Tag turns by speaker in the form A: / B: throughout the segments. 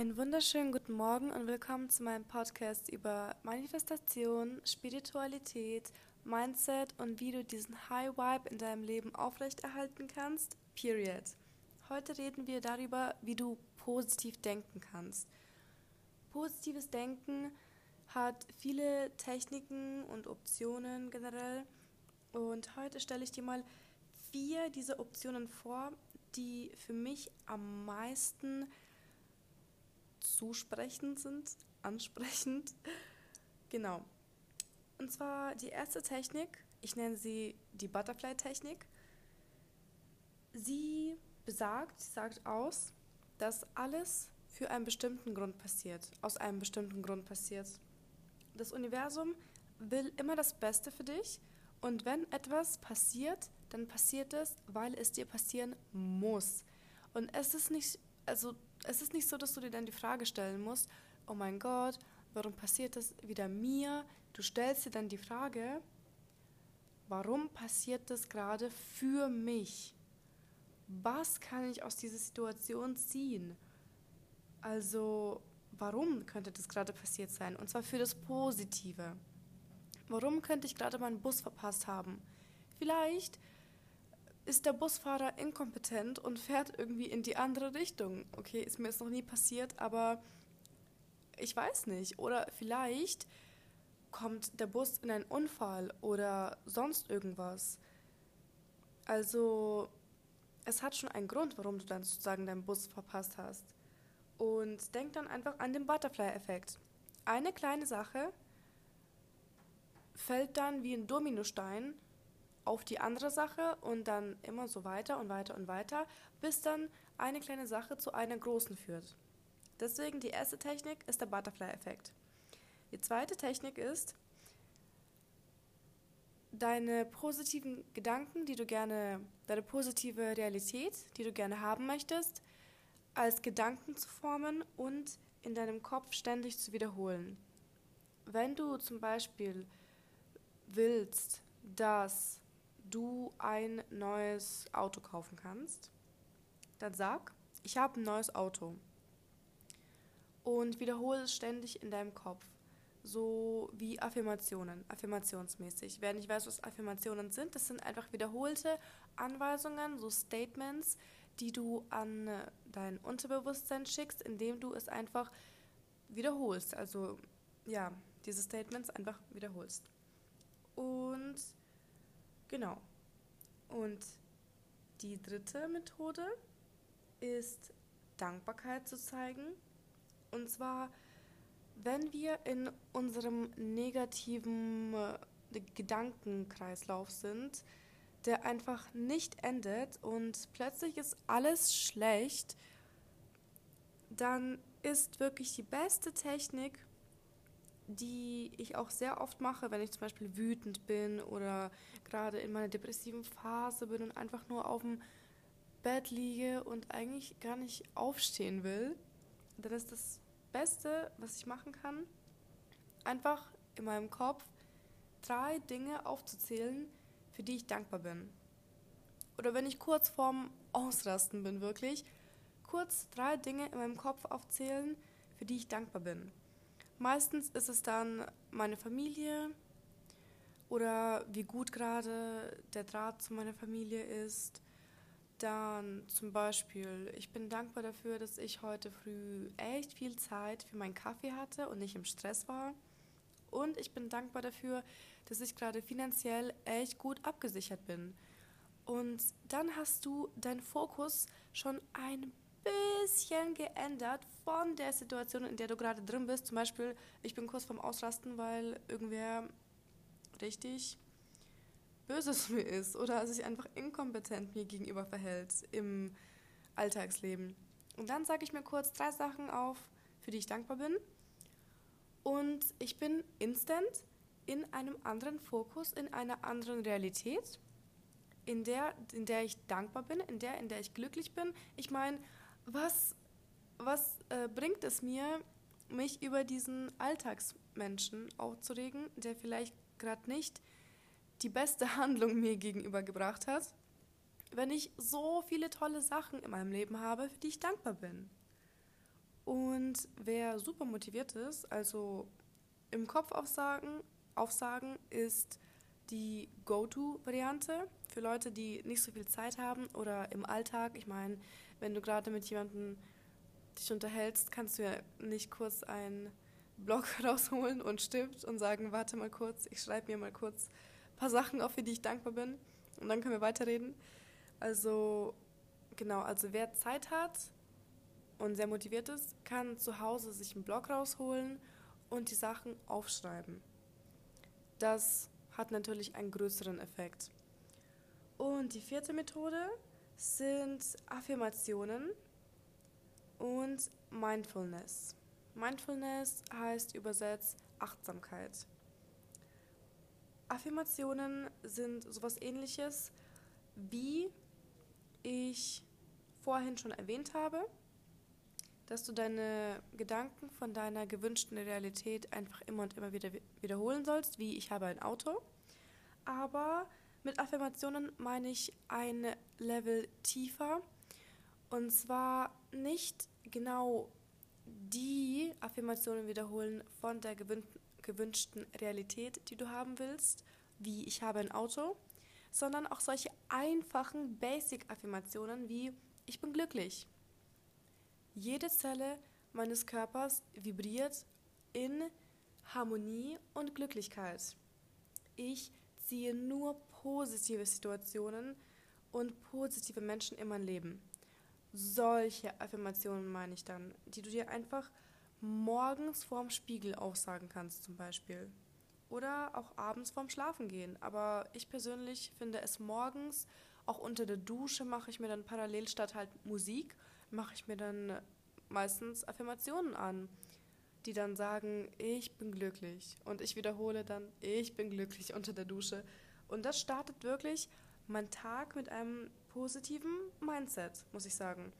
A: Einen wunderschönen guten Morgen und willkommen zu meinem Podcast über Manifestation, Spiritualität, Mindset und wie du diesen High Vibe in deinem Leben aufrechterhalten kannst. Period. Heute reden wir darüber, wie du positiv denken kannst. Positives Denken hat viele Techniken und Optionen generell. Und heute stelle ich dir mal vier dieser Optionen vor, die für mich am meisten zusprechend sind, ansprechend. Genau. Und zwar die erste Technik, ich nenne sie die Butterfly-Technik. Sie besagt, sagt aus, dass alles für einen bestimmten Grund passiert, aus einem bestimmten Grund passiert. Das Universum will immer das Beste für dich und wenn etwas passiert, dann passiert es, weil es dir passieren muss. Und es ist nicht, also es ist nicht so, dass du dir dann die Frage stellen musst, oh mein Gott, warum passiert das wieder mir? Du stellst dir dann die Frage, warum passiert das gerade für mich? Was kann ich aus dieser Situation ziehen? Also, warum könnte das gerade passiert sein? Und zwar für das Positive. Warum könnte ich gerade meinen Bus verpasst haben? Vielleicht ist der Busfahrer inkompetent und fährt irgendwie in die andere Richtung. Okay, ist mir jetzt noch nie passiert, aber ich weiß nicht. Oder vielleicht kommt der Bus in einen Unfall oder sonst irgendwas. Also es hat schon einen Grund, warum du dann sozusagen deinen Bus verpasst hast. Und denk dann einfach an den Butterfly-Effekt. Eine kleine Sache fällt dann wie ein Dominostein auf die andere Sache und dann immer so weiter und weiter und weiter, bis dann eine kleine Sache zu einer großen führt. Deswegen die erste Technik ist der Butterfly-Effekt. Die zweite Technik ist, deine positiven Gedanken, die du gerne, deine positive Realität, die du gerne haben möchtest, als Gedanken zu formen und in deinem Kopf ständig zu wiederholen. Wenn du zum Beispiel willst, dass du ein neues Auto kaufen kannst, dann sag, ich habe ein neues Auto. Und wiederhole es ständig in deinem Kopf. So wie Affirmationen, affirmationsmäßig. Wer nicht weiß, was Affirmationen sind, das sind einfach wiederholte Anweisungen, so Statements, die du an dein Unterbewusstsein schickst, indem du es einfach wiederholst. Also ja, diese Statements einfach wiederholst. Und Genau. Und die dritte Methode ist Dankbarkeit zu zeigen. Und zwar, wenn wir in unserem negativen äh, Gedankenkreislauf sind, der einfach nicht endet und plötzlich ist alles schlecht, dann ist wirklich die beste Technik, die ich auch sehr oft mache, wenn ich zum Beispiel wütend bin oder gerade in meiner depressiven Phase bin und einfach nur auf dem Bett liege und eigentlich gar nicht aufstehen will, dann ist das Beste, was ich machen kann, einfach in meinem Kopf drei Dinge aufzuzählen, für die ich dankbar bin. Oder wenn ich kurz vorm Ausrasten bin, wirklich, kurz drei Dinge in meinem Kopf aufzählen, für die ich dankbar bin. Meistens ist es dann meine Familie oder wie gut gerade der Draht zu meiner Familie ist. Dann zum Beispiel, ich bin dankbar dafür, dass ich heute früh echt viel Zeit für meinen Kaffee hatte und nicht im Stress war. Und ich bin dankbar dafür, dass ich gerade finanziell echt gut abgesichert bin. Und dann hast du deinen Fokus schon ein bisschen geändert von der Situation, in der du gerade drin bist. Zum Beispiel, ich bin kurz vorm Ausrasten, weil irgendwer richtig Böses mir ist oder sich einfach inkompetent mir gegenüber verhält im Alltagsleben. Und dann sage ich mir kurz drei Sachen auf, für die ich dankbar bin. Und ich bin instant in einem anderen Fokus, in einer anderen Realität, in der, in der ich dankbar bin, in der, in der ich glücklich bin. Ich meine, was, was äh, bringt es mir, mich über diesen Alltagsmenschen aufzuregen, der vielleicht gerade nicht die beste Handlung mir gegenüber gebracht hat, wenn ich so viele tolle Sachen in meinem Leben habe, für die ich dankbar bin. Und wer super motiviert ist, also im Kopf aufsagen, aufsagen ist die Go-To-Variante für Leute, die nicht so viel Zeit haben oder im Alltag. Ich meine, wenn du gerade mit jemandem dich unterhältst, kannst du ja nicht kurz einen Blog rausholen und Stift und sagen, warte mal kurz, ich schreibe mir mal kurz ein paar Sachen auf, für die ich dankbar bin und dann können wir weiterreden. Also genau, also wer Zeit hat und sehr motiviert ist, kann zu Hause sich einen Blog rausholen und die Sachen aufschreiben. Das hat natürlich einen größeren Effekt. Und die vierte Methode sind Affirmationen und Mindfulness. Mindfulness heißt übersetzt Achtsamkeit. Affirmationen sind sowas ähnliches, wie ich vorhin schon erwähnt habe, dass du deine Gedanken von deiner gewünschten Realität einfach immer und immer wieder wiederholen sollst, wie ich habe ein Auto. Aber mit Affirmationen meine ich ein Level tiefer. Und zwar nicht genau die Affirmationen wiederholen von der gewünschten Realität, die du haben willst, wie ich habe ein Auto, sondern auch solche einfachen Basic-Affirmationen wie ich bin glücklich. Jede Zelle meines Körpers vibriert in Harmonie und Glücklichkeit. Ich ziehe nur positive Situationen und positive Menschen in mein Leben. Solche Affirmationen meine ich dann, die du dir einfach morgens vorm Spiegel aufsagen kannst zum Beispiel. Oder auch abends vorm Schlafengehen. Aber ich persönlich finde es morgens, auch unter der Dusche mache ich mir dann parallel statt halt Musik, mache ich mir dann meistens Affirmationen an, die dann sagen, ich bin glücklich. Und ich wiederhole dann, ich bin glücklich unter der Dusche. Und das startet wirklich mein Tag mit einem positiven Mindset, muss ich sagen.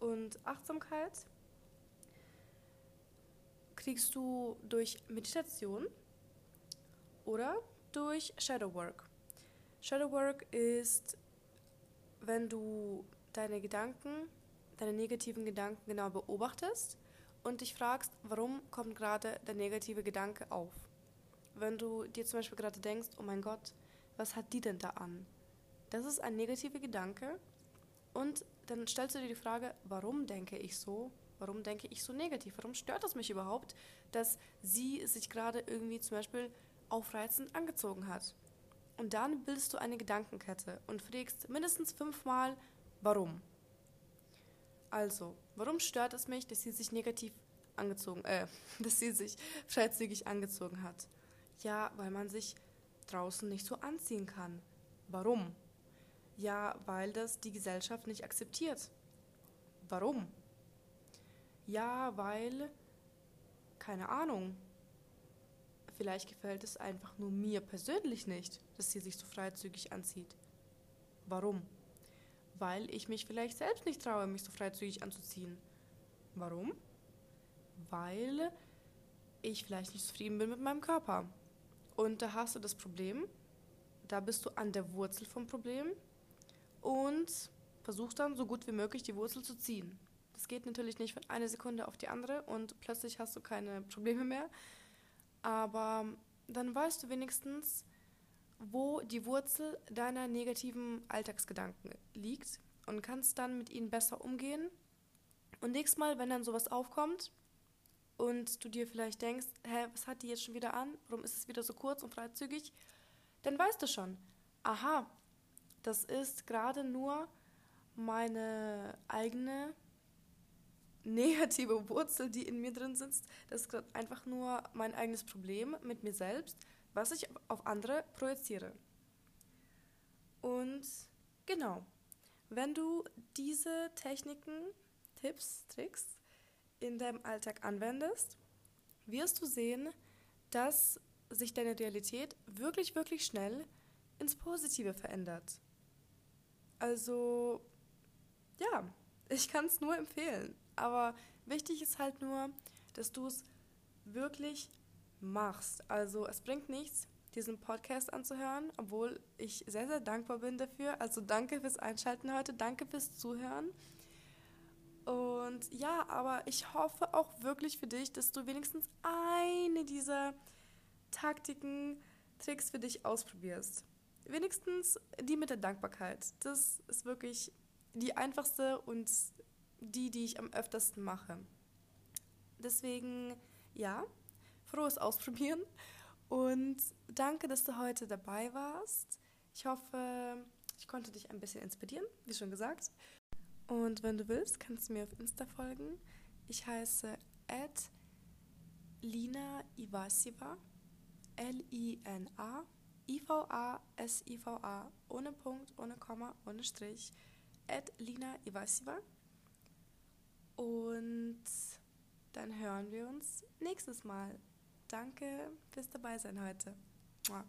A: Und Achtsamkeit kriegst du durch Meditation oder durch Shadowwork. Shadowwork ist, wenn du deine Gedanken, deine negativen Gedanken genau beobachtest und dich fragst, warum kommt gerade der negative Gedanke auf. Wenn du dir zum Beispiel gerade denkst, oh mein Gott, was hat die denn da an? Das ist ein negativer Gedanke und dann stellst du dir die Frage, warum denke ich so? Warum denke ich so negativ? Warum stört es mich überhaupt, dass sie sich gerade irgendwie zum Beispiel aufreizend angezogen hat? Und dann bildest du eine Gedankenkette und fragst mindestens fünfmal, warum? Also, warum stört es mich, dass sie sich negativ angezogen, äh, dass sie sich freizügig angezogen hat? Ja, weil man sich draußen nicht so anziehen kann. Warum? Ja, weil das die Gesellschaft nicht akzeptiert. Warum? Ja, weil, keine Ahnung, vielleicht gefällt es einfach nur mir persönlich nicht, dass sie sich so freizügig anzieht. Warum? Weil ich mich vielleicht selbst nicht traue, mich so freizügig anzuziehen. Warum? Weil ich vielleicht nicht zufrieden bin mit meinem Körper. Und da hast du das Problem, da bist du an der Wurzel vom Problem und versuchst dann so gut wie möglich die Wurzel zu ziehen. Das geht natürlich nicht von einer Sekunde auf die andere und plötzlich hast du keine Probleme mehr. Aber dann weißt du wenigstens, wo die Wurzel deiner negativen Alltagsgedanken liegt und kannst dann mit ihnen besser umgehen. Und nächstes Mal, wenn dann sowas aufkommt, und du dir vielleicht denkst, hä, was hat die jetzt schon wieder an? Warum ist es wieder so kurz und freizügig? Dann weißt du schon, aha, das ist gerade nur meine eigene negative Wurzel, die in mir drin sitzt. Das ist gerade einfach nur mein eigenes Problem mit mir selbst, was ich auf andere projiziere. Und genau, wenn du diese Techniken, Tipps, Tricks in deinem Alltag anwendest, wirst du sehen, dass sich deine Realität wirklich, wirklich schnell ins Positive verändert. Also, ja, ich kann es nur empfehlen. Aber wichtig ist halt nur, dass du es wirklich machst. Also, es bringt nichts, diesen Podcast anzuhören, obwohl ich sehr, sehr dankbar bin dafür. Also, danke fürs Einschalten heute, danke fürs Zuhören. Ja, aber ich hoffe auch wirklich für dich, dass du wenigstens eine dieser Taktiken, Tricks für dich ausprobierst. Wenigstens die mit der Dankbarkeit. Das ist wirklich die einfachste und die, die ich am öftersten mache. Deswegen, ja, frohes Ausprobieren und danke, dass du heute dabei warst. Ich hoffe, ich konnte dich ein bisschen inspirieren, wie schon gesagt. Und wenn du willst, kannst du mir auf Insta folgen. Ich heiße at Lina Ivasiva, L-I-N-A, I-V-A-S-I-V-A, ohne Punkt, ohne Komma, ohne Strich, at Lina Ivasiva. Und dann hören wir uns nächstes Mal. Danke fürs Dabeisein heute. Mua.